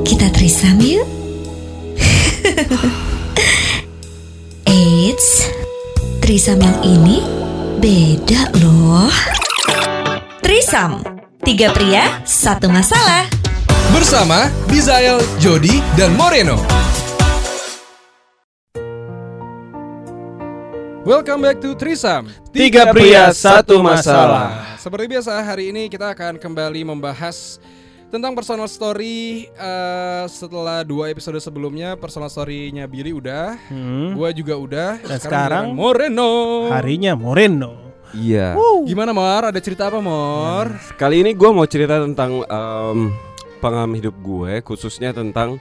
Kita trisam yuk. Eits, trisam yang ini beda loh. Trisam, tiga pria, satu masalah. Bersama Bizael, Jody, dan Moreno. Welcome back to Trisam Tiga pria, satu masalah. Seperti biasa hari ini kita akan kembali membahas tentang personal story eh, setelah dua episode sebelumnya personal story-nya Billy udah, Hmm. gua juga udah. Dan sekarang giliran Moreno. Harinya Moreno. Iya. Gimana Mor? Ada cerita apa Mor? Kali ini gue mau cerita tentang em, pengalaman hidup gue, khususnya tentang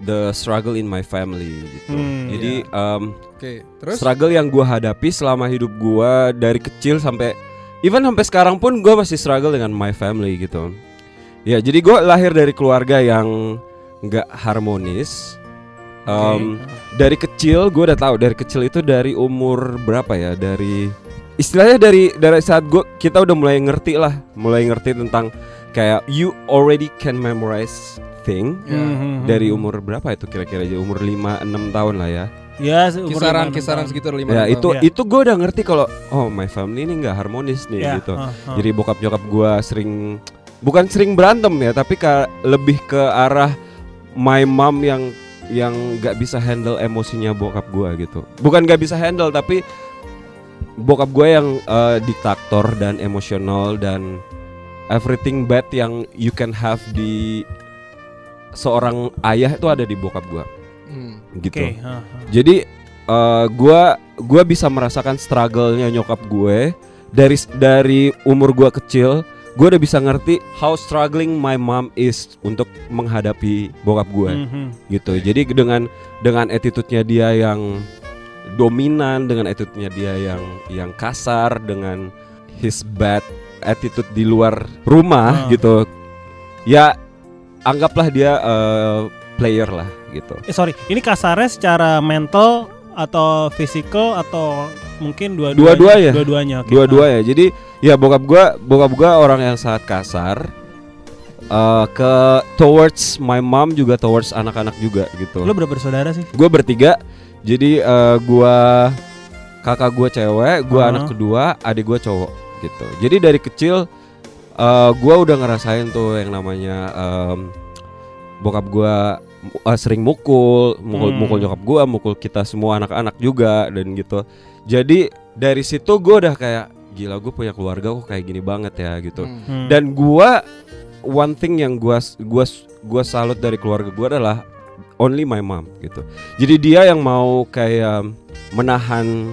the struggle in my family gitu. Hmm, Jadi em, Oke, terus? struggle yang gue hadapi selama hidup gue dari kecil sampai even sampai sekarang pun gue masih struggle dengan my family gitu. Ya jadi gue lahir dari keluarga yang nggak harmonis. Em, dari kecil gue udah tahu dari kecil itu dari umur berapa ya dari istilahnya dari dari saat gue kita udah mulai ngerti lah mulai ngerti tentang kayak you already can memorize thing Ya. Hmm, dari umur berapa itu kira-kira aja umur 5 6 tahun lah ya. Ya, umur Kisaran lima, kisaran enam tahun. segitu lima Ya itu Iya. itu gue udah ngerti kalau oh my family ini nggak harmonis nih Ya, gitu. ah, ah. Jadi bokap nyokap gue sering bukan sering berantem ya tapi ka- lebih ke arah my mom yang yang nggak bisa handle emosinya bokap gue gitu. Bukan nggak bisa handle tapi bokap gue yang eh, diktator dan emosional dan everything bad yang you can have di seorang ayah itu ada di bokap gue Hmm. gitu. Oke, ah, ah. Jadi eh, gua gua bisa merasakan struggle-nya nyokap gue dari dari umur gua kecil, gua udah bisa ngerti how struggling my mom is untuk menghadapi bokap gue Mhm. gitu. Jadi dengan dengan attitude-nya dia yang dominan, dengan attitude-nya dia yang yang kasar, dengan his bad attitude di luar rumah Ah. gitu. Ya anggaplah dia eh, player lah gitu. Eh sorry, ini kasarnya secara mental atau physical atau mungkin dua-duanya? Dua-duanya. Dua-duanya. oke. dua-dua ya jadi ya bokap gua bokap gua orang yang sangat kasar eh, ke towards my mom juga towards anak-anak juga gitu Lo berapa bersaudara sih? gue bertiga jadi eh, gua kakak gua cewek gua Ah. anak kedua adik gua cowok gitu jadi dari kecil eh, gua udah ngerasain tuh yang namanya em, bokap gua eh, sering mukul mukul Hmm. mukul nyokap gua mukul kita semua anak-anak juga dan gitu jadi dari situ gua udah kayak gila gue punya keluarga kok kayak gini banget ya gitu Hmm. Hmm. dan gua one thing yang gua gua gua salut dari keluarga gua adalah only my mom gitu. Jadi dia yang mau kayak menahan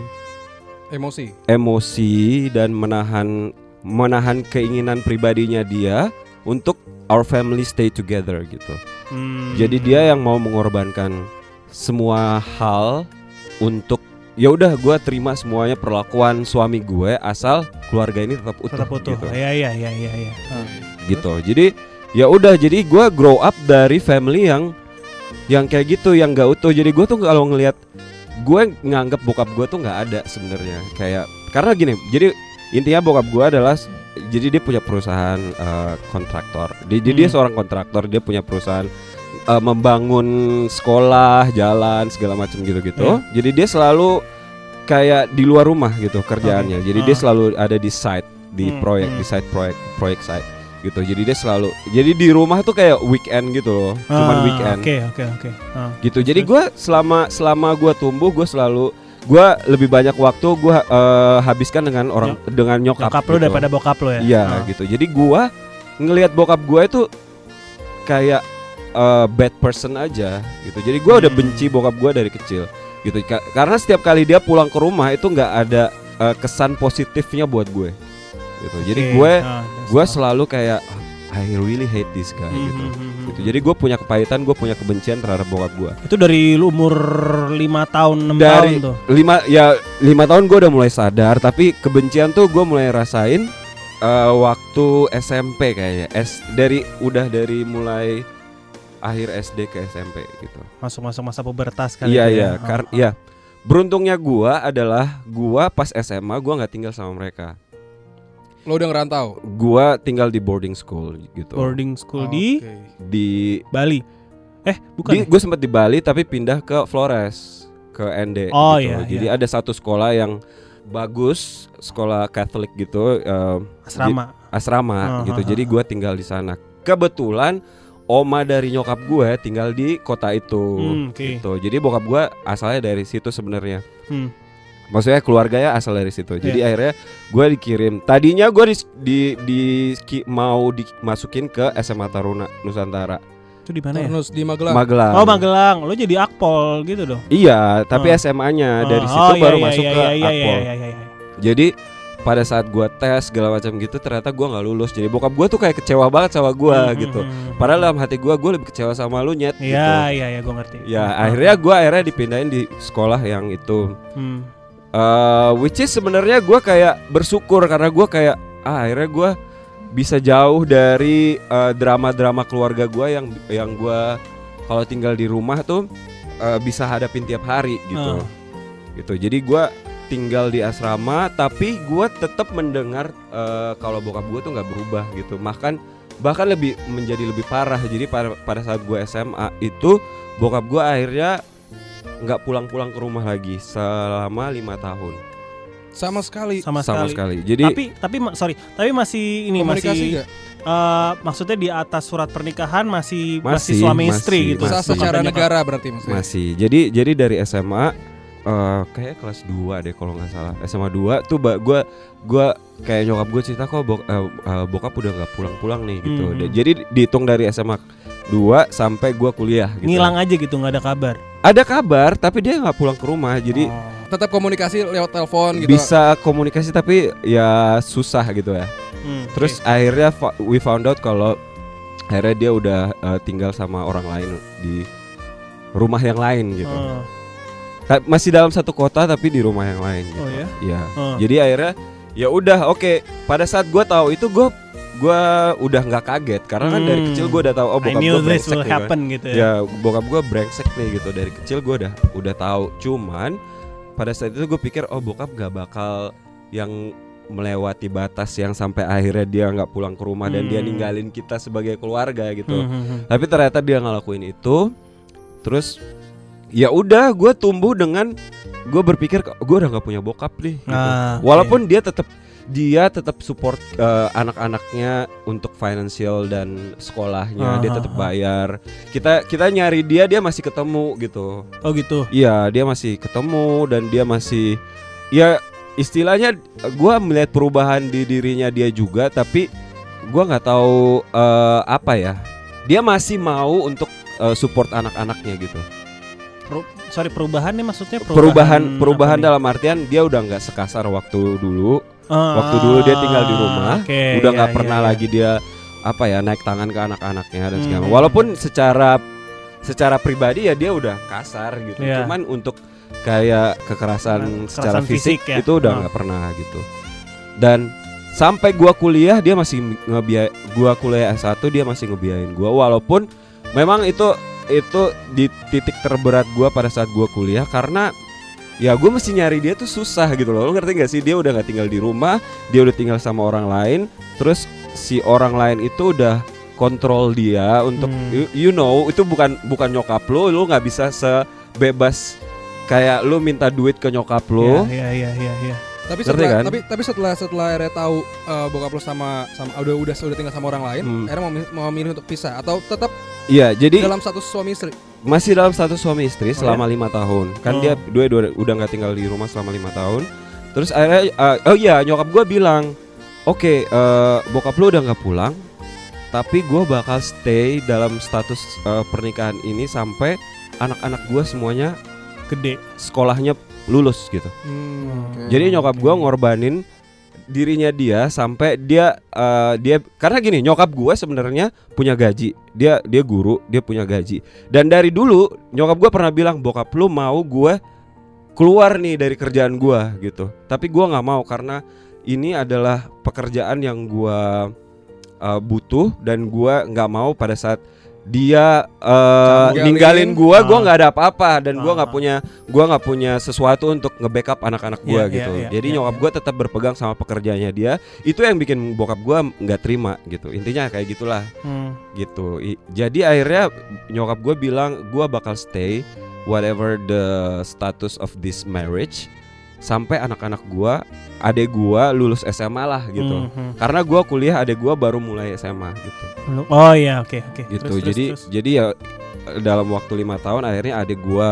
Emosi. emosi dan menahan menahan keinginan pribadinya dia untuk our family stay together gitu. Hmm. Jadi dia yang mau mengorbankan semua hal untuk ya udah gua terima semuanya perlakuan suami gue asal keluarga ini tetap utuh, tetap utuh. gitu Iya iya iya iya iya. Ah. gitu jadi ya udah jadi gua grow up dari family yang yang kayak gitu yang gak utuh jadi gue tuh kalau ngelihat gue nganggap bokap gue tuh nggak ada sebenarnya kayak karena gini jadi intinya bokap gue adalah jadi dia punya perusahaan eh, kontraktor dia, jadi dia Hmm. seorang kontraktor dia punya perusahaan eh, membangun sekolah jalan segala macam gitu gitu Iya. jadi dia selalu kayak di luar rumah gitu kerjaannya jadi dia Ah. selalu ada di site di Hmm, proyek hmm. di site proyek proyek site gitu jadi dia selalu jadi di rumah tuh kayak weekend gitu loh cuman Ah, weekend Oke oke oke. Ah. gitu jadi gue selama selama gue tumbuh gue selalu gue lebih banyak waktu gue habiskan dengan orang dengan nyokap, Nyokap lo gitu. daripada bokap lo ya. iya Ah. gitu jadi gue ngelihat bokap gue itu kayak eh, bad person aja gitu jadi gue udah Hmm. benci bokap gue dari kecil gitu Ka- karena setiap kali dia pulang ke rumah itu nggak ada eh, kesan positifnya buat gue gitu jadi Oke, gue that's gue selalu kayak I really hate this guy Hmm, gitu. hmm, hmm, hmm. gitu. jadi gue punya kepahitan gue punya kebencian terhadap bokap gue Itu dari umur 5 tahun 6 tahun tuh. lima ya lima tahun gue udah mulai sadar tapi kebencian tuh gue mulai rasain eh, waktu SMP kayaknya. S dari udah dari mulai akhir SD ke SMP gitu. Masuk-masuk masa pubertas kali iya itu iya ya. kar Ah, iya. Beruntungnya gua adalah gua pas SMA gua nggak tinggal sama mereka Lo udah ngerantau. gua tinggal di boarding school gitu. Boarding school di Oke. Di Bali. Eh, bukan. di ya? gue sempat di Bali tapi pindah ke Flores ke ND Oh, gitu. iya, Jadi iya. ada satu sekolah yang bagus, sekolah Katolik gitu, eh, asrama. asrama Ah, gitu. ah, Jadi ah. gua tinggal di sana. Kebetulan oma dari nyokap gue tinggal di kota itu. Hmm, oke. Gitu. Jadi bokap gua asalnya dari situ sebenarnya. Hmm. Maksudnya keluarganya asal dari situ. Jadi Iya. akhirnya gue dikirim. Tadinya gue di, di, di- ki- mau dimasukin ke SMA Taruna Nusantara, Itu di mana ya? Di Magelang. Magelang. Oh, Magelang. Lo jadi akpol gitu dong. Iya, tapi Oh. SMA-nya dari Oh, situ oh, iya, baru iya, masuk iya, ke iya, iya, Akpol. iya, iya, iya. Jadi pada saat gua tes segala macam gitu ternyata gua nggak lulus. Jadi bokap gua tuh kayak kecewa banget sama gua Hmm, gitu. hmm, hmm. Padahal dalam hati gua gua lebih kecewa sama lu nyet gitu. Iya, iya, iya, gue ngerti. Ya Hmm, akhirnya gua akhirnya dipindahin di sekolah yang itu. hmm. Eh, which is sebenarnya gua kayak bersyukur karena gua kayak ah, akhirnya gua bisa jauh dari eh, drama-drama keluarga gua yang yang gua kalau tinggal di rumah tuh eh, bisa hadapin tiap hari gitu. Ah. Gitu. Jadi gua tinggal di asrama tapi gua tetap mendengar eh, kalau bokap gua tuh nggak berubah gitu. Bahkan bahkan lebih menjadi lebih parah. Jadi pada pada saat gua SMA itu bokap gua akhirnya nggak pulang-pulang ke rumah lagi selama lima tahun Sama sekali. sama, sama sekali. sekali. Jadi Tapi tapi ma- sorry, tapi masih ini masih gak? eh, maksudnya di atas surat pernikahan masih masih, Masih, suami masih, istri gitu. Sah masih. secara negara berarti maksudnya. masih. Jadi jadi dari SMA eh kayak kelas 2 deh kalau nggak salah. SMA 2 tuh ba- gua gua kayak nyokap gue cerita kok bok- eh, eh, bokap udah nggak pulang-pulang nih gitu. Mhm. Da- Jadi dihitung dari SMA 2 sampai gua kuliah gitu. Ngilang aja gitu nggak ada kabar. Ada kabar tapi dia nggak pulang ke rumah. Jadi Oh. Tetap komunikasi lewat telepon gitu. bisa komunikasi tapi ya susah gitu ya. Hmm, Terus oke. akhirnya we found out kalau akhirnya dia udah eh, tinggal sama orang lain di rumah yang lain gitu. Oh, Ta- Masih dalam satu kota tapi di rumah yang lain gitu. oh ya. Iya. Oh. Jadi akhirnya ya udah oke. Pada saat gua tahu itu gua gua udah nggak kaget karena kan dari Hmm. kecil gua udah tahu oh bokap this brengsek nih, kan. happen gitu ya. Ya bokap gua brengsek nih gitu dari kecil gua udah udah tahu. Cuman pada saat itu gue pikir oh bokap gak bakal yang melewati batas yang sampai akhirnya dia nggak pulang ke rumah dan dia Hmm. ninggalin kita sebagai keluarga gitu. Hmm, hmm, hmm. Tapi ternyata dia ngelakuin itu. Terus ya udah gue tumbuh dengan gue berpikir gue udah nggak punya bokap nih. gitu. Ah. Walaupun dia tetap dia tetap support eh, anak-anaknya untuk financial dan sekolahnya, dia Ah, tetap ah, ah. bayar. Kita kita nyari dia dia masih ketemu gitu. Oh gitu. Iya, dia masih ketemu dan dia masih ya istilahnya gua melihat perubahan di dirinya dia juga tapi gua nggak tahu eh, apa ya. Dia masih mau untuk eh, support anak-anaknya gitu. Peru- sorry perubahan nih maksudnya Perubahan perubahan, nih? dalam artian dia udah nggak sekasar waktu dulu. Ah, waktu dulu dia tinggal di rumah, oke, udah iya, nggak iya, pernah iya. lagi dia apa ya naik tangan ke anak-anaknya dan segala. Hmm. Walaupun secara secara pribadi ya dia udah kasar gitu. Iya. Cuman untuk kayak kekerasan, Kekerasan secara fisik, fisik ya. itu udah Hmm. nggak pernah gitu. Dan sampai gua kuliah dia masih ngebiay gua kuliah S1 dia masih ngebiayain gua walaupun memang itu itu di titik terberat gua pada saat gua kuliah karena ya gue mesti nyari dia tuh susah gitu loh lo ngerti gak sih dia udah nggak tinggal di rumah dia udah tinggal sama orang lain terus si orang lain itu udah kontrol dia untuk Hmm. you, you know itu bukan bukan nyokap lo lo nggak bisa sebebas kayak lo minta duit ke nyokap lo Iya iya iya iya. Tapi Ngerti setelah kan? tapi tapi setelah setelah akhirnya tahu eh, bokap lo sama sama udah udah udah tinggal sama orang lain, Hmm. akhirnya mau, mi- mau milih untuk pisah atau tetap iya jadi dalam status suami istri. Masih dalam status suami istri Oh, selama lima tahun kan Oh. dia dua, dua udah nggak tinggal di rumah selama lima tahun terus akhirnya uh, oh iya nyokap gue bilang oke eh, bokap lu udah nggak pulang tapi gue bakal stay dalam status eh, pernikahan ini sampai anak-anak gue semuanya Gede. sekolahnya lulus gitu Hmm, oke. jadi nyokap gue ngorbanin dirinya dia sampai dia eh, dia karena gini nyokap gue sebenarnya punya gaji. Dia dia guru dia punya gaji. Dan dari dulu nyokap gue pernah bilang bokap lu mau gue keluar nih dari kerjaan gue gitu. Tapi gue nggak mau karena ini adalah pekerjaan yang gue eh, butuh dan gue nggak mau pada saat dia eh, Ninggalin. ninggalin gua gua Ah. nggak ada apa-apa dan gua nggak Ah. punya gua nggak punya sesuatu untuk nge-backup anak-anak gua Iya, gitu. iya, iya, Jadi iya, nyokap iya. gua tetap berpegang sama pekerjaannya dia. Itu yang bikin bokap gua nggak terima gitu. Intinya kayak gitulah Hmm. gitu. I- jadi akhirnya nyokap gue bilang gue bakal stay whatever the status of this marriage sampai anak-anak gue, adek gue lulus SMA lah gitu. Hmm, hmm. Karena gue kuliah, adek gue baru mulai SMA gitu. Oh iya oke oke. Gitu. Terus, jadi terus. jadi ya dalam waktu lima tahun akhirnya adek gue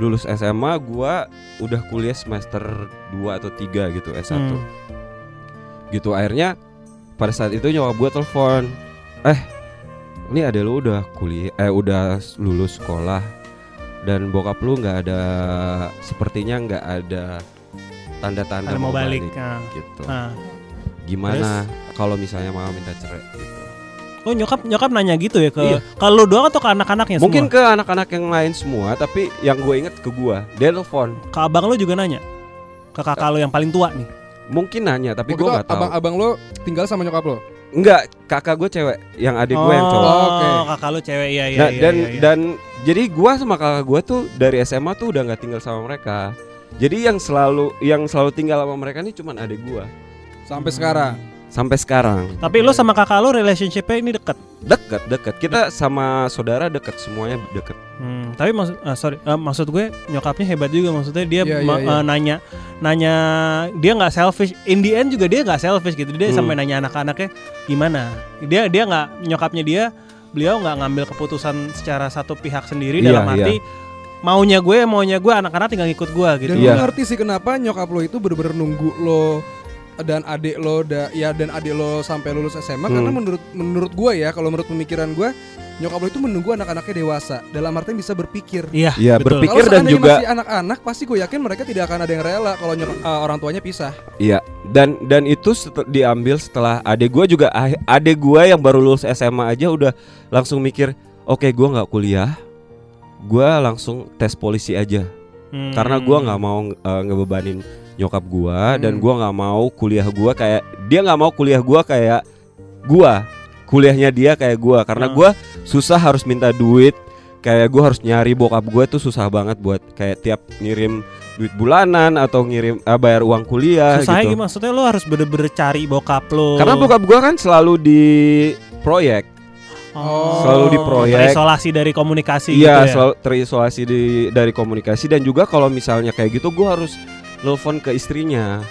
lulus SMA, gue udah kuliah semester 2 atau 3 gitu S1 Hmm. gitu akhirnya pada saat itu nyokap gue telepon eh ini ada lu udah kuliah eh udah lulus sekolah dan bokap lu nggak ada sepertinya nggak ada tanda-tanda mau balik. Nah, gitu nah. gimana kalau misalnya mama minta cerai gitu Oh nyokap nyokap nanya gitu ya ke Iya. ke lu doang atau ke anak-anaknya mungkin semua? ke anak-anak yang lain semua tapi yang gue inget ke gue dia telepon ke abang lu juga nanya. Ke kakak lu yang paling tua nih. mungkin nanya tapi gue nggak tahu abang-abang lo tinggal sama nyokap lo. enggak kakak gue cewek yang adik gue yang cowok Oh, oke. kakak lu cewek iya iya Nah, iya. dan iya, iya. dan jadi gua sama kakak gua tuh dari SMA tuh udah nggak tinggal sama mereka. Jadi yang selalu yang selalu tinggal sama mereka nih cuman adik gua Sampai sekarang. sampai sekarang. Tapi lu sama kakak lu relationship-nya ini deket. Deket deket kita sama saudara deket semuanya deket. Hmm, tapi maksud ah, sorry eh, maksud gue nyokapnya hebat juga maksudnya dia ma- iya, iya. eh, nanya nanya dia nggak selfish in the end juga dia nggak selfish gitu dia Hmm. sampai nanya anak-anaknya gimana dia dia nggak nyokapnya dia beliau nggak ngambil keputusan secara satu pihak sendiri Iya, dalam arti maunya gue maunya gue anak-anak tinggal ngikut gue gitu Dan Iya. gue ngerti sih kenapa nyokap lo itu bener-bener nunggu lo dan adik lo da, ya dan adik lo sampai lulus SMA Hmm. karena menurut menurut gue ya kalau menurut pemikiran gue nyokap lo itu menunggu anak-anaknya dewasa dalam artian bisa berpikir. iya Iya, betul. berpikir- Kalau dan juga- masih anak-anak pasti gue yakin mereka tidak akan ada yang rela kalau nyokap, eh, orang tuanya pisah. Iya. Dan dan itu setel- diambil setelah adik gua juga ah- adik gua yang baru lulus SMA aja udah langsung mikir, oke gua nggak kuliah, gua langsung tes polisi aja. Hmm. karena gua nggak mau uh, ngebebanin nyokap dan Hmm. gua nggak mau kuliah gua kayak dia nggak mau kuliah gua kayak gua kuliahnya dia kayak gua. Karena Hmm. gua susah harus minta duit. Kayak gua harus nyari bokap gua tuh susah banget buat kayak tiap ngirim duit bulanan atau ngirim uh, bayar uang kuliah susahnya gitu. gimana maksudnya lo harus bener-bener cari bokap lo. Karena bokap gua kan selalu di proyek. Oh, selalu di proyek. terisolasi dari komunikasi iya gitu ya? selalu terisolasi di, dari komunikasi. Dan juga kalau misalnya kayak gitu gua harus nelfon ke istrinya.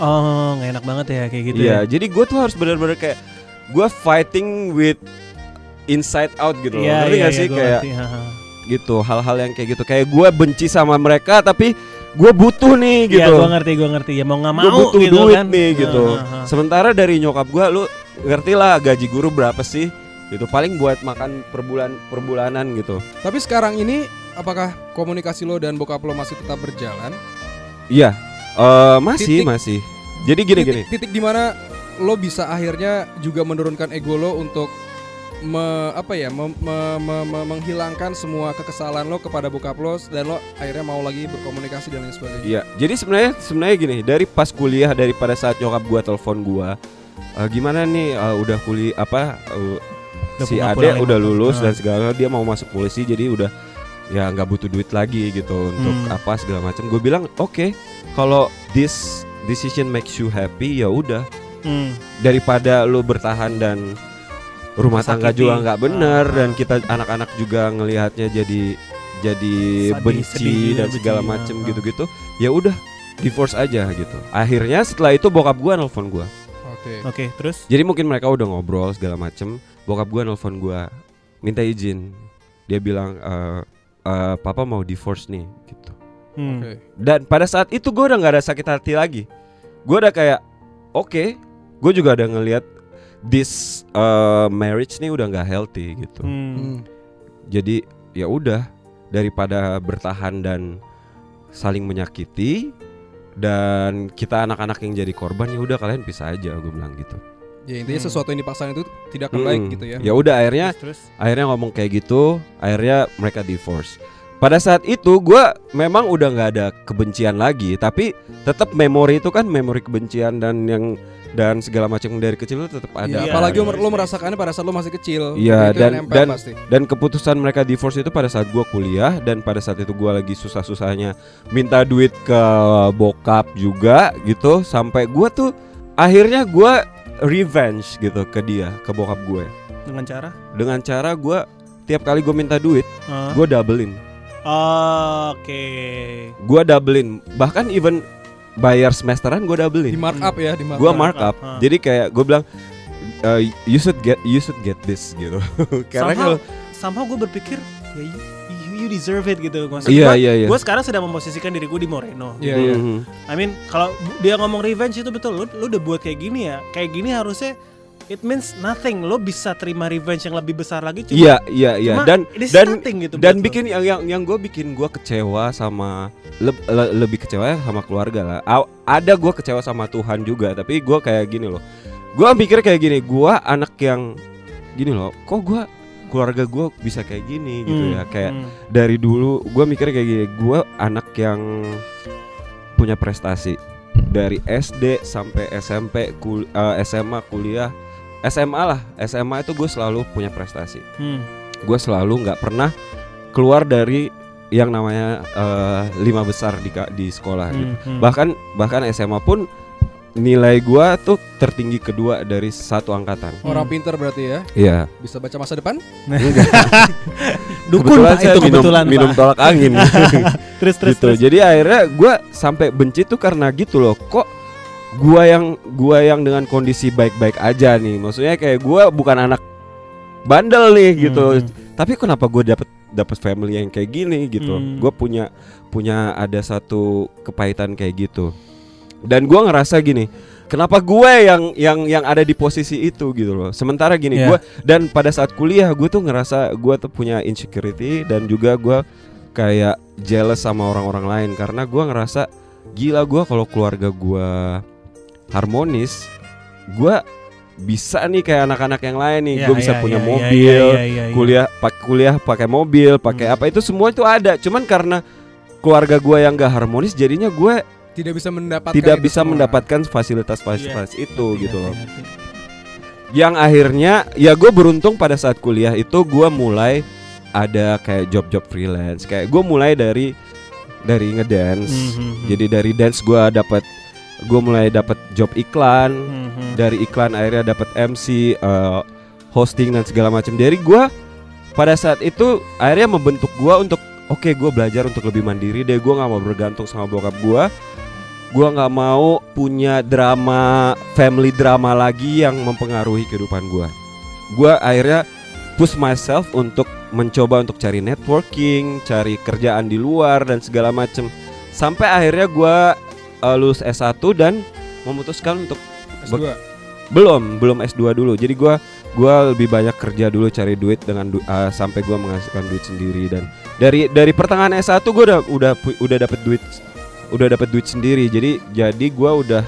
Oh nggak enak banget ya kayak gitu Iya, ya? jadi gue tuh harus benar-benar kayak gue fighting with inside out gitu loh. Iya, Ngerti iya, nggak iya, sih gua kayak ngerti, ha, ha. gitu hal-hal yang kayak gitu. Kayak gue benci sama mereka tapi gue butuh nih Iya, gitu. gue ngerti, gue ngerti. Ya mau nggak Gue mau butuh gitu duit kan. nih gitu. Ha, ha, ha. Sementara dari nyokap gue lu ngerti lah gaji guru berapa sih? Gitu paling buat makan per bulan per bulanan gitu. Tapi sekarang ini apakah komunikasi lo dan bokap lo masih tetap berjalan? Iya, eh, masih Titik- masih. Jadi gini gini. titik, titik di mana lo bisa akhirnya juga menurunkan ego lo untuk me, apa ya mem- me- me- me- menghilangkan semua kekesalan lo kepada bokap lo dan lo akhirnya mau lagi berkomunikasi dan lain sebagainya. Iya, jadi sebenarnya sebenarnya gini, dari pas kuliah dari pada saat nyokap gua telepon gua, "Eh, gimana nih eh, udah kuliah apa Udah si Ade udah lulus Ah. dan segala dia mau masuk polisi jadi udah ya nggak butuh duit lagi gitu untuk Hmm. apa segala macam. Gue bilang, "Oke, kalau this decision makes you happy ya udah Hmm. daripada lu bertahan dan rumah tangga Tersakiti. juga nggak bener Ah, dan kita anak-anak juga ngelihatnya jadi jadi Sedih, benci sedih, dan benci, segala macem ah. gitu-gitu ya udah divorce aja gitu akhirnya setelah itu bokap gua nelfon gua Oke. Oke, terus? jadi mungkin mereka udah ngobrol segala macem bokap gua nelfon gua minta izin dia bilang "Eh, eh, papa mau divorce nih gitu Hmm. Oke. dan pada saat itu gue udah nggak ada sakit hati lagi gue udah kayak oke gue juga ada ngelihat this uh, marriage nih udah nggak healthy gitu Hmm. Hmm. jadi ya udah daripada bertahan dan saling menyakiti dan kita anak-anak yang jadi korban ya udah kalian pisah aja gue bilang gitu Ya intinya Hmm. sesuatu yang dipaksain itu tidak akan baik Mm-mm. gitu ya. ya udah akhirnya Terus, terus? akhirnya ngomong kayak gitu akhirnya mereka divorce pada saat itu gue memang udah nggak ada kebencian lagi tapi tetap memori itu kan memori kebencian dan yang dan segala macam dari kecil itu tetap ada Iya, Iya, apalagi iya, lo iya. merasakannya pada saat lo masih kecil. Iya, dan- dan- pasti. dan keputusan mereka divorce itu pada saat gue kuliah dan pada saat itu gue lagi susah-susahnya minta duit ke bokap juga gitu sampai gue tuh akhirnya gue revenge gitu ke dia ke bokap gue Dengan cara? dengan cara gue tiap kali gue minta duit Hah? gue doublein Oke. gue doublein bahkan even bayar semesteran gue di doublein markup ya, di markup. gue markup Ah. jadi kayak gue bilang "Uh, you should get you should get this gitu karena somehow, kalau somehow gue berpikir ya you, you- deserve it gitu. Maksud iya gua, iya iya Gue sekarang sedang memposisikan diri gue di Moreno. Iya, iya. Mhm. I mean kalau dia ngomong revenge itu betul. Lu, lu udah buat kayak gini ya. Kayak gini harusnya it means nothing. Lo bisa terima revenge yang lebih besar lagi. Cuma, Iya iya iya dan dan gitu. dan lo. bikin yang yang yang gue bikin gue kecewa sama leb- le- lebih kecewa sama keluarga lah. A- ada gue kecewa sama Tuhan juga tapi gue kayak gini loh. Gue mikir kayak gini. Gue anak yang gini loh. Kok gue keluarga gue bisa kayak gini gitu Hmm, ya kayak hmm. dari dulu gue mikir kayak gini. Gue anak yang punya prestasi dari SD sampai SMP, kul- eh, SMA, kuliah, SMA lah. SMA itu gue selalu punya prestasi Hmm. gue selalu nggak pernah keluar dari yang namanya eh, lima besar di di sekolah gitu. Hmm, hmm. bahkan bahkan SMA pun nilai gue tuh tertinggi kedua dari satu angkatan Orang pinter berarti ya, Iya bisa baca masa depan. Dukun kebetulan Pak, saya itu minum kebetulan minum Pak. tolak angin Terus terus gitu terus. jadi akhirnya gue sampai benci tuh karena gitu loh kok gua yang gua yang dengan kondisi baik-baik aja nih. Maksudnya kayak gua bukan anak bandel nih gitu. Hmm, tapi kenapa gue dapet dapet family yang kayak gini gitu? Hmm. gue punya punya ada satu kepahitan kayak gitu. Dan gua ngerasa gini kenapa gue yang yang yang ada di posisi itu gitu loh? Sementara gini Iya. gua dan pada saat kuliah gue tuh ngerasa gue tuh punya insecurity dan juga gua kayak jealous sama orang-orang lain. Karena gua ngerasa gila gua kalau keluarga gua harmonis gua bisa nih kayak anak-anak yang lain nih Iya, gue bisa iya, punya iya, mobil iya, iya, iya, iya. kuliah pak kuliah pakai mobil pakai Hmm. apa itu semua itu ada cuman karena keluarga gua yang gak harmonis jadinya gue Tidak bisa mendapatkan tidak bisa semua. mendapatkan fasilitas-fasilitas Iya, itu ngerti, gitu loh ngerti, ngerti. yang akhirnya ya gue beruntung pada saat kuliah itu gue mulai ada kayak job-job freelance kayak gue mulai dari dari ngedance hmm, hmm. jadi dari dance gue dapat gue mulai dapat job iklan. Hmm, hmm. dari iklan akhirnya dapat MC eh, hosting dan segala macam dari gue pada saat itu akhirnya membentuk gue untuk oke gue belajar untuk lebih mandiri deh. Gue nggak mau bergantung sama bokap gue gue nggak mau punya drama family drama lagi yang mempengaruhi kehidupan gue gue akhirnya push myself untuk mencoba untuk cari networking cari kerjaan di luar dan segala macem. Sampai akhirnya gue eh, lulus S1 dan memutuskan untuk S2. belum belum S2 dulu. Jadi gua gua lebih banyak kerja dulu cari duit dengan du- uh, sampai gua menghasilkan duit sendiri. Dan dari dari pertengahan S1 gua udah udah udah dapat duit udah dapat duit sendiri. Jadi jadi gua udah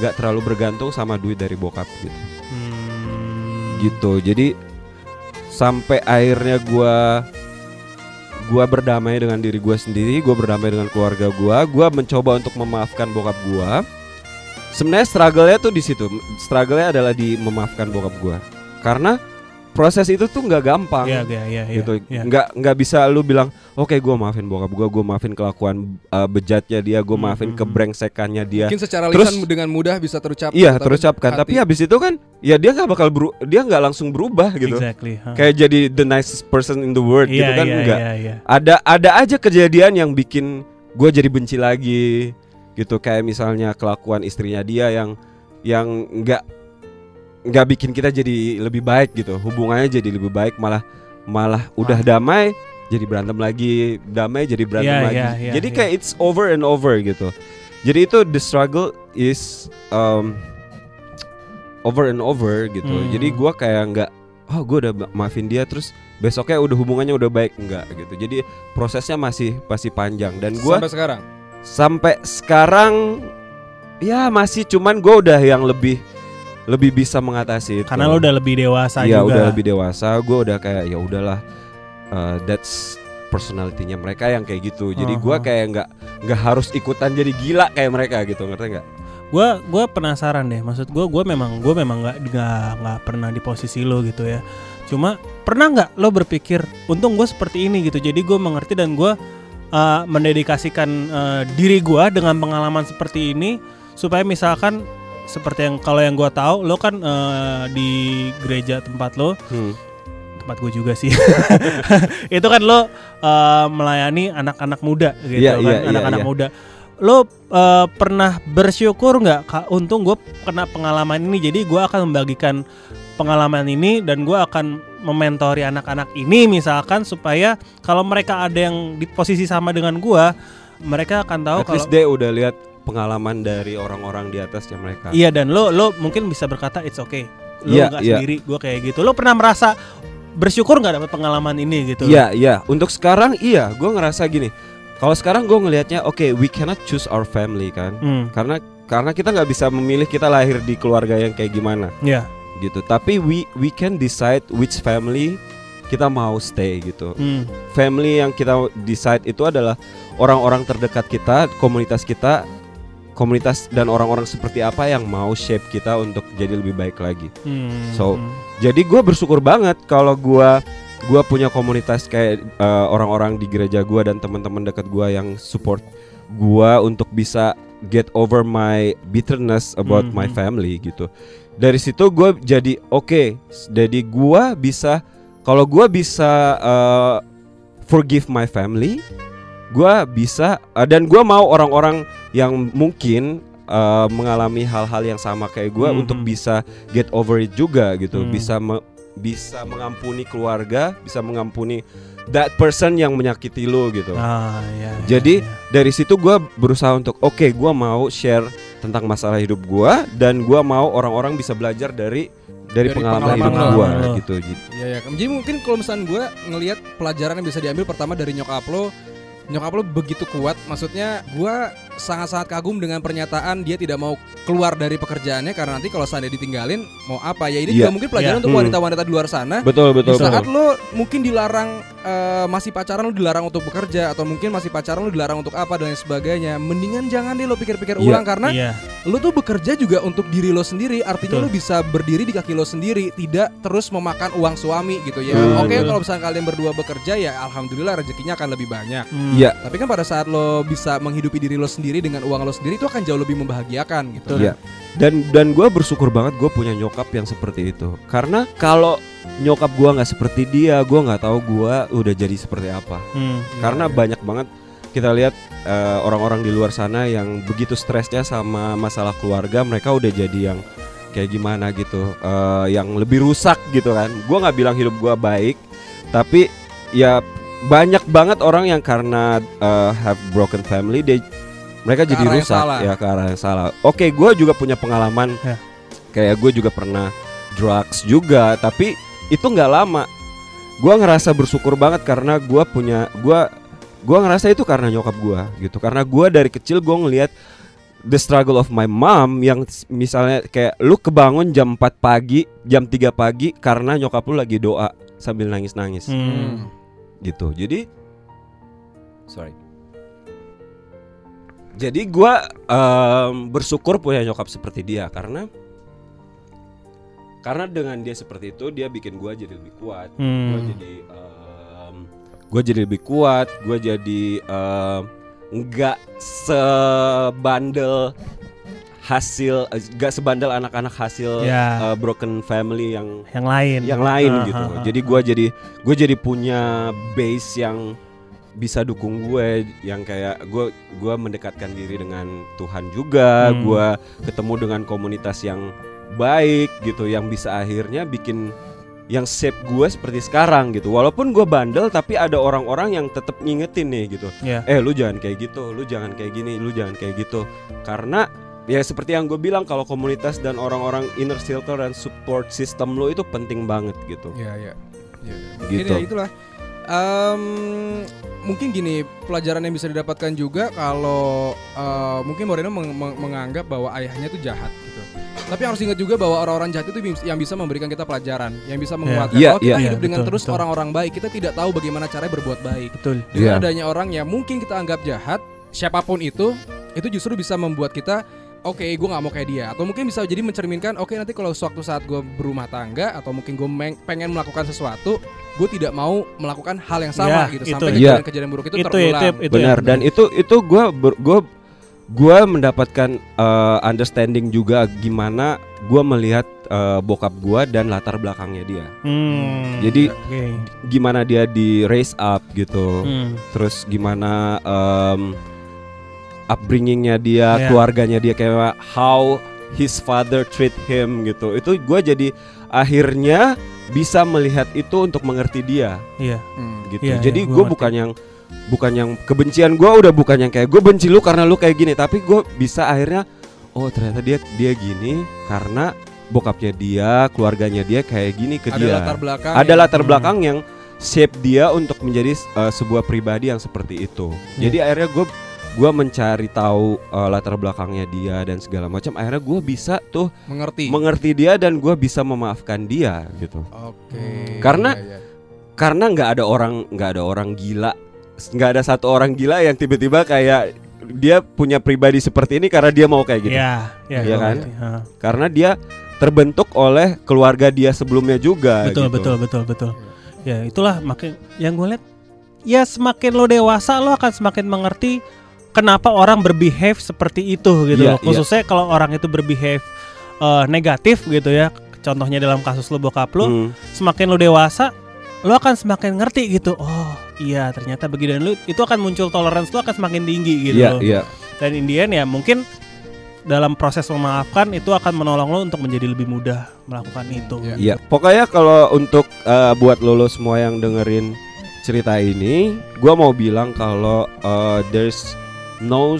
nggak terlalu bergantung sama duit dari bokap gitu. Hmm. gitu. Jadi sampai akhirnya gua gua berdamai dengan diri gua sendiri gua berdamai dengan keluarga gua gua mencoba untuk memaafkan bokap gua. Sebenarnya struggle-nya tuh di situ. Struggle-nya adalah di memaafkan bokap gua. Karena proses itu tuh nggak gampang Iya, iya, iya, iya, gitu iya. nggak nggak bisa lu bilang oke gua maafin bokap gua gua maafin kelakuan uh, bejatnya dia gua Hmm, maafin hmm, kebrengsekannya dia Mungkin secara Terus- lisan dengan mudah bisa terucap. iya tapi terucapkan hati- tapi habis itu kan ya dia nggak bakal beru- dia nggak langsung berubah gitu Exactly. huh. kayak jadi the nicest person in the world gitu Iya, kan iya, enggak iya, iya. ada ada aja kejadian yang bikin gue jadi benci lagi gitu kayak misalnya kelakuan istrinya dia yang yang nggak nggak bikin kita jadi lebih baik gitu. Hubungannya jadi lebih baik malah malah udah damai jadi berantem lagi damai jadi berantem Iya, lagi. iya, iya, jadi kayak it's over and over gitu. Jadi itu the struggle is um, over and over gitu. Hmm. jadi gua kayak nggak oh gue udah ma- maafin dia terus besoknya udah hubungannya udah baik. Enggak gitu. Jadi prosesnya masih masih panjang. Dan gua sampai sekarang. sampai sekarang ya masih cuman gue udah yang lebih lebih bisa mengatasi itu Karena lo udah lebih dewasa Iya juga. udah lebih dewasa gue udah kayak ya udahlah uh, that's personalitinya mereka yang kayak gitu. Jadi gua Aha. kayak nggak nggak harus ikutan jadi gila kayak mereka gitu, ngerti nggak? Gua gua penasaran deh. Maksud gua gua memang gua memang nggak nggak nggak pernah di posisi lo gitu ya. Cuma pernah nggak lo berpikir untung gue seperti ini gitu. Jadi gue mengerti dan gue uh, mendedikasikan uh, diri gua dengan pengalaman seperti ini supaya misalkan seperti yang kalau yang gua tahu lo kan uh, di gereja tempat lo Hmm. tempat gue juga sih itu kan lo uh, melayani anak-anak muda gitu Iya, kan iya, iya, anak-anak iya. muda lo uh, pernah bersyukur nggak Kak? untung gue kena pengalaman ini jadi gue akan membagikan pengalaman ini dan gue akan mementori anak-anak ini misalkan supaya kalau mereka ada yang di posisi sama dengan gue mereka akan tahu At kalau least dia udah lihat pengalaman dari orang-orang di atasnya mereka. Iya dan lo lo mungkin bisa berkata it's okay. Lo Iya, nggak iya. sendiri, gue kayak gitu. Lo pernah merasa bersyukur nggak dapat pengalaman ini gitu? Iya, iya. Untuk sekarang iya, gue ngerasa gini. Kalau sekarang gue ngelihatnya, oke, we cannot choose our family kan, Hmm, karena karena kita nggak bisa memilih kita lahir di keluarga yang kayak gimana, ya. gitu. Tapi we we can decide which family kita mau stay gitu. Hmm, Family yang kita decide itu adalah orang-orang terdekat kita, komunitas kita, komunitas dan orang-orang seperti apa yang mau shape kita untuk jadi lebih baik lagi. hmm, So, hmm. Jadi gue bersyukur banget kalau gua gua punya komunitas kayak eh, orang-orang di gereja gua dan teman-teman dekat gua yang support gua untuk bisa get over my bitterness about my Mhm. family gitu. Dari situ gue jadi oke, jadi gua bisa kalau gua bisa eh, forgive my family, gua bisa eh, dan gua mau orang-orang yang mungkin eh, mengalami hal-hal yang sama kayak gua Mhm. untuk bisa get over it juga gitu Hmm. bisa me- bisa mengampuni keluarga bisa mengampuni that person yang menyakiti lo gitu Ah, ya, ya, Jadi, ya. dari situ gua berusaha untuk oke gua mau share tentang masalah hidup gua dan gua mau orang-orang bisa belajar dari dari, Dari pengalaman, pengalaman hidup Lo. gitu gitu Iya ya. Jadi mungkin kalau misalnya gue ngelihat pelajaran yang bisa diambil pertama dari nyokap lo, nyokap lo begitu kuat. Maksudnya gue sangat-sangat kagum dengan pernyataan dia tidak mau keluar dari pekerjaannya karena nanti kalau seandainya ditinggalin mau apa ya ini Iya. juga mungkin pelajaran Iya. untuk Hmm. wanita-wanita di luar sana. betul betul Di saat betul lo mungkin dilarang eh, masih pacaran lo dilarang untuk bekerja atau mungkin masih pacaran lo dilarang untuk apa dan lain sebagainya. Mendingan jangan deh lo pikir-pikir Iya. ulang karena Iya. lo tuh bekerja juga untuk diri lo sendiri artinya Betul. lo bisa berdiri di kaki lo sendiri tidak terus memakan uang suami gitu ya Hmm, oke betul. kalau misalnya kalian berdua bekerja ya alhamdulillah rezekinya akan lebih banyak. Iya. tapi kan pada saat lo bisa menghidupi diri lo sendiri dengan uang lo sendiri itu akan jauh lebih membahagiakan gitu. Iya. dan dan gue bersyukur banget gue punya nyokap yang seperti itu karena kalau nyokap gua nggak seperti dia gua nggak tahu gua udah jadi seperti apa Hmm. karena Iya. banyak banget kita lihat eh, orang-orang di luar sana yang begitu stresnya sama masalah keluarga mereka udah jadi yang kayak gimana gitu eh, yang lebih rusak gitu kan gua nggak bilang hidup gua baik tapi ya banyak banget orang yang karena eh, have broken family dia mereka Ke jadi arah yang rusak. salah. ya ke arah yang salah. Oke gua juga punya pengalaman. Ya. kayak gue juga pernah drugs juga tapi itu nggak lama. Gua ngerasa bersyukur banget karena gua punya gua gua ngerasa itu karena nyokap gua gitu. Karena gua dari kecil gua ngelihat the struggle of my mom yang misalnya kayak lu kebangun jam 4 pagi jam 3 pagi karena nyokap lu lagi doa sambil nangis-nangis. Hmm. gitu. Jadi sorry jadi gua em, bersyukur punya nyokap seperti dia karena karena dengan dia seperti itu dia bikin gua jadi lebih kuat gue Hmm. jadi gue jadi lebih kuat gue jadi em, nggak sebandel hasil nggak sebandel anak-anak hasil Ya. eh, broken family yang Yang lain. yang lain Ah, gitu ah, ah, jadi gue jadi gue jadi punya base yang bisa dukung gue yang kayak gue gua mendekatkan diri dengan Tuhan juga Hmm. gue ketemu dengan komunitas yang baik gitu yang bisa akhirnya bikin yang shape gue seperti sekarang gitu walaupun gue bandel tapi ada orang-orang yang tetap ngingetin nih gitu Ya. eh lu jangan kayak gitu lu jangan kayak gini lu jangan kayak gitu karena ya seperti yang gue bilang kalau komunitas dan orang-orang inner circle dan support system lo itu penting banget gitu Iya, iya. Iya, iya. Mungkin Gitu. ya itulah. Em, mungkin gini pelajaran yang bisa didapatkan juga kalau eh, mungkin Moreno meng- meng- menganggap bahwa ayahnya itu jahat gitu. Tapi harus ingat juga bahwa orang-orang jahat itu yang bisa memberikan kita pelajaran, yang bisa menguatkan Iya, kalau kita iya. hidup Iya, dengan betul, terus orang-orang baik, kita tidak tahu bagaimana caranya berbuat baik. Betul. Dengan Iya. adanya orang yang mungkin kita anggap jahat, siapa pun itu, itu justru bisa membuat kita Oke, gue nggak mau kayak dia. Atau mungkin bisa jadi mencerminkan, oke nanti kalau suatu saat gue berumah tangga atau mungkin gue pengen melakukan sesuatu, gue tidak mau melakukan hal yang sama Ya, gitu itu. sampai kejadian-kejadian buruk itu, Itu, terulang. itu, itu Benar yang- dan itu itu gue gue gue mendapatkan eh, understanding juga gimana gue melihat eh, bokap gue dan latar belakangnya dia. Hmm, Jadi oke. gimana dia di raise up gitu. Hmm. Terus gimana em, upbringingnya dia, Iya. keluarganya dia kayak how his father treat him gitu. Itu gue jadi akhirnya bisa melihat itu untuk mengerti dia Iya. Hmm. gitu. Iya, Jadi iya, gua gue ngerti. bukan yang bukan yang kebencian gue udah bukan yang kayak gue benci lu karena lu kayak gini, tapi gue bisa akhirnya oh ternyata dia dia gini karena bokapnya dia, keluarganya dia kayak gini ke Ada dia. latar belakang. Ada yang- latar Hmm. belakang yang shape dia untuk menjadi uh, sebuah pribadi yang seperti itu. Iya. Jadi akhirnya gue gua mencari tahu uh, latar belakangnya dia dan segala macam. Akhirnya gue bisa tuh mengerti. mengerti dia dan gue bisa memaafkan dia gitu. Oke. Karena- Iya, iya. Karena nggak ada orang nggak ada orang gila, nggak ada satu orang gila yang tiba-tiba kayak dia punya pribadi seperti ini karena dia mau kayak gitu. Iya, iya, Iya gua kan? Ha. Karena dia terbentuk oleh keluarga dia sebelumnya juga. Betul, gitu. betul, betul, betul. Ya, itulah makin yang gue lihat ya semakin lo dewasa lo akan semakin mengerti kenapa orang berbehave seperti itu gitu Iya, loh. Khususnya kalau orang itu berbehave eh, negatif gitu ya. Contohnya dalam kasus lo bokap lo, Hmm. semakin lo dewasa lo akan semakin ngerti gitu. Oh, iya ternyata begini dan lo itu akan muncul toleransi lo akan semakin tinggi gitu Iya, loh. iya. Dan Indian ya mungkin dalam proses memaafkan itu akan menolong lo untuk menjadi lebih mudah melakukan itu. Iya. Iya, pokoknya kalau untuk uh, buat lolo semua yang dengerin cerita ini, gua mau bilang kalau uh, there's no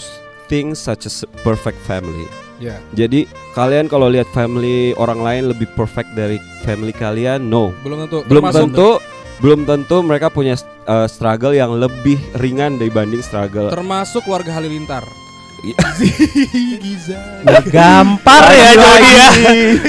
thing such as perfect family. Iya. Jadi kalian kalau lihat family orang lain lebih perfect dari family kalian, no. belum tentu. Belum Termasuk- tentu belum tentu mereka punya uh, struggle yang lebih ringan dibanding struggle. termasuk keluarga Halilintar. Giza. Gampar ya Jody ya.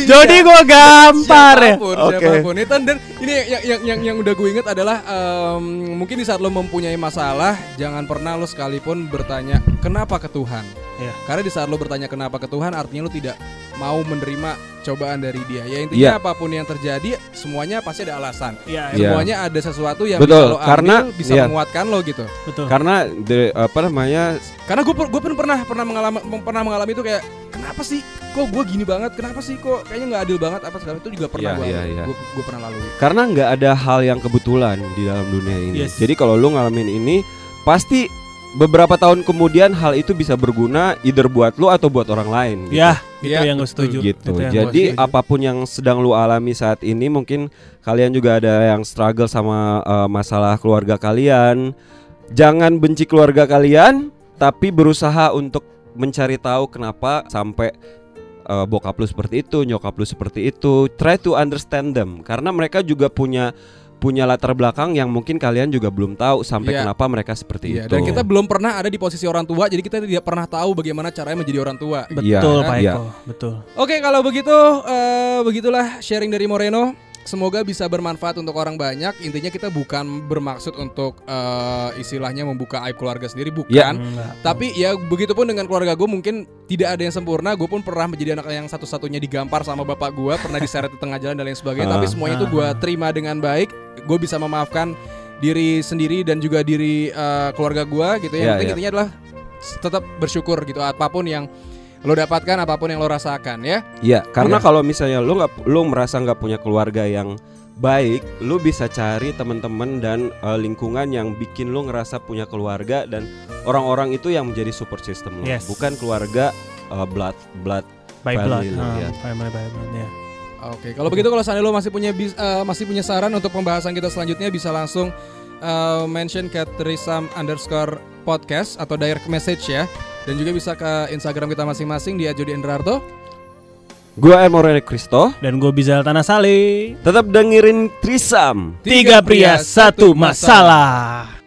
Jody gua gampar ya. Siapa pun, Oke. siapa pun. Itu dan ini yang yang yang, yang udah gue inget adalah em, mungkin di saat lo mempunyai masalah, jangan pernah lo sekalipun bertanya kenapa ke Tuhan. Iya. Karena di saat lo bertanya kenapa ke Tuhan, artinya lo tidak mau menerima cobaan dari Dia. Ya intinya Iya. apa pun yang terjadi, semuanya pasti ada alasan. Iya, Iya. Semuanya ada sesuatu yang Betul, bisa lo ambil, karena- bisa iya. menguatkan lo gitu. betul. Karena the- apa namanya Karena gue gue pun pernah pernah mengalami pernah mengalami itu kayak kenapa sih kok gue gini banget kenapa sih kok kayaknya nggak adil banget apa segala itu juga pernah Iya, gue iya, iya. gue pernah lalui. Karena nggak ada hal yang kebetulan di dalam dunia ini. Yes. Jadi kalau lu ngalamin ini, pasti beberapa tahun kemudian hal itu bisa berguna either buat lu atau buat orang lain. gitu. Ya, itu Iya, yang gue setuju. Gitu. Itu yang Jadi setuju. apa pun yang sedang lu alami saat ini, mungkin kalian juga ada yang struggle sama uh, masalah keluarga kalian. Jangan benci keluarga kalian, tapi berusaha untuk mencari tahu kenapa sampai uh, bokap lu seperti itu, nyokap lu seperti itu. Try to understand them karena mereka juga punya punya latar belakang yang mungkin kalian juga belum tahu sampai Iya. kenapa mereka seperti Iya, itu. dan kita belum pernah ada di posisi orang tua, jadi kita tidak pernah tahu bagaimana caranya menjadi orang tua. Betul Pak iya. Eko, betul. Oke, kalau begitu eh, begitulah sharing dari Moreno. Semoga bisa bermanfaat untuk orang banyak. Intinya kita bukan bermaksud untuk eh, istilahnya membuka aib keluarga sendiri, bukan. Enggak. Tapi ya begitupun dengan keluarga gue mungkin tidak ada yang sempurna. Gue pun pernah menjadi anak yang satu-satunya digampar sama bapak gue, pernah diseret di tengah jalan dan lain sebagainya. Ah. Tapi semuanya itu gue terima dengan baik. Gue bisa memaafkan diri sendiri dan juga diri eh, keluarga gue gitu ya. Iya, Yang penting iya. intinya adalah tetap bersyukur gitu apa pun yang lo dapatkan, apa pun yang lo rasakan ya. Iya, karena Iya. kalau misalnya lu nggak lu merasa nggak punya keluarga yang baik, lu bisa cari teman-teman dan uh, lingkungan yang bikin lu ngerasa punya keluarga dan orang-orang itu yang menjadi support system lu, Yes. bukan keluarga uh, blood blood. By blood. Family lah, Ah, ya. by blood, ya. Oke, kalau begitu kalau seandainya lo masih punya bis- eh, masih punya saran untuk pembahasan kita selanjutnya bisa langsung eh, mention ke Trisam underscore podcast atau direct message ya. Dan juga bisa ke Instagram kita masing-masing di @jody_endrarto. Gua Emorene Kristo, Dan gue Bizal Tanah Sali. tetap dengerin Trisam. Tiga pria, satu masalah.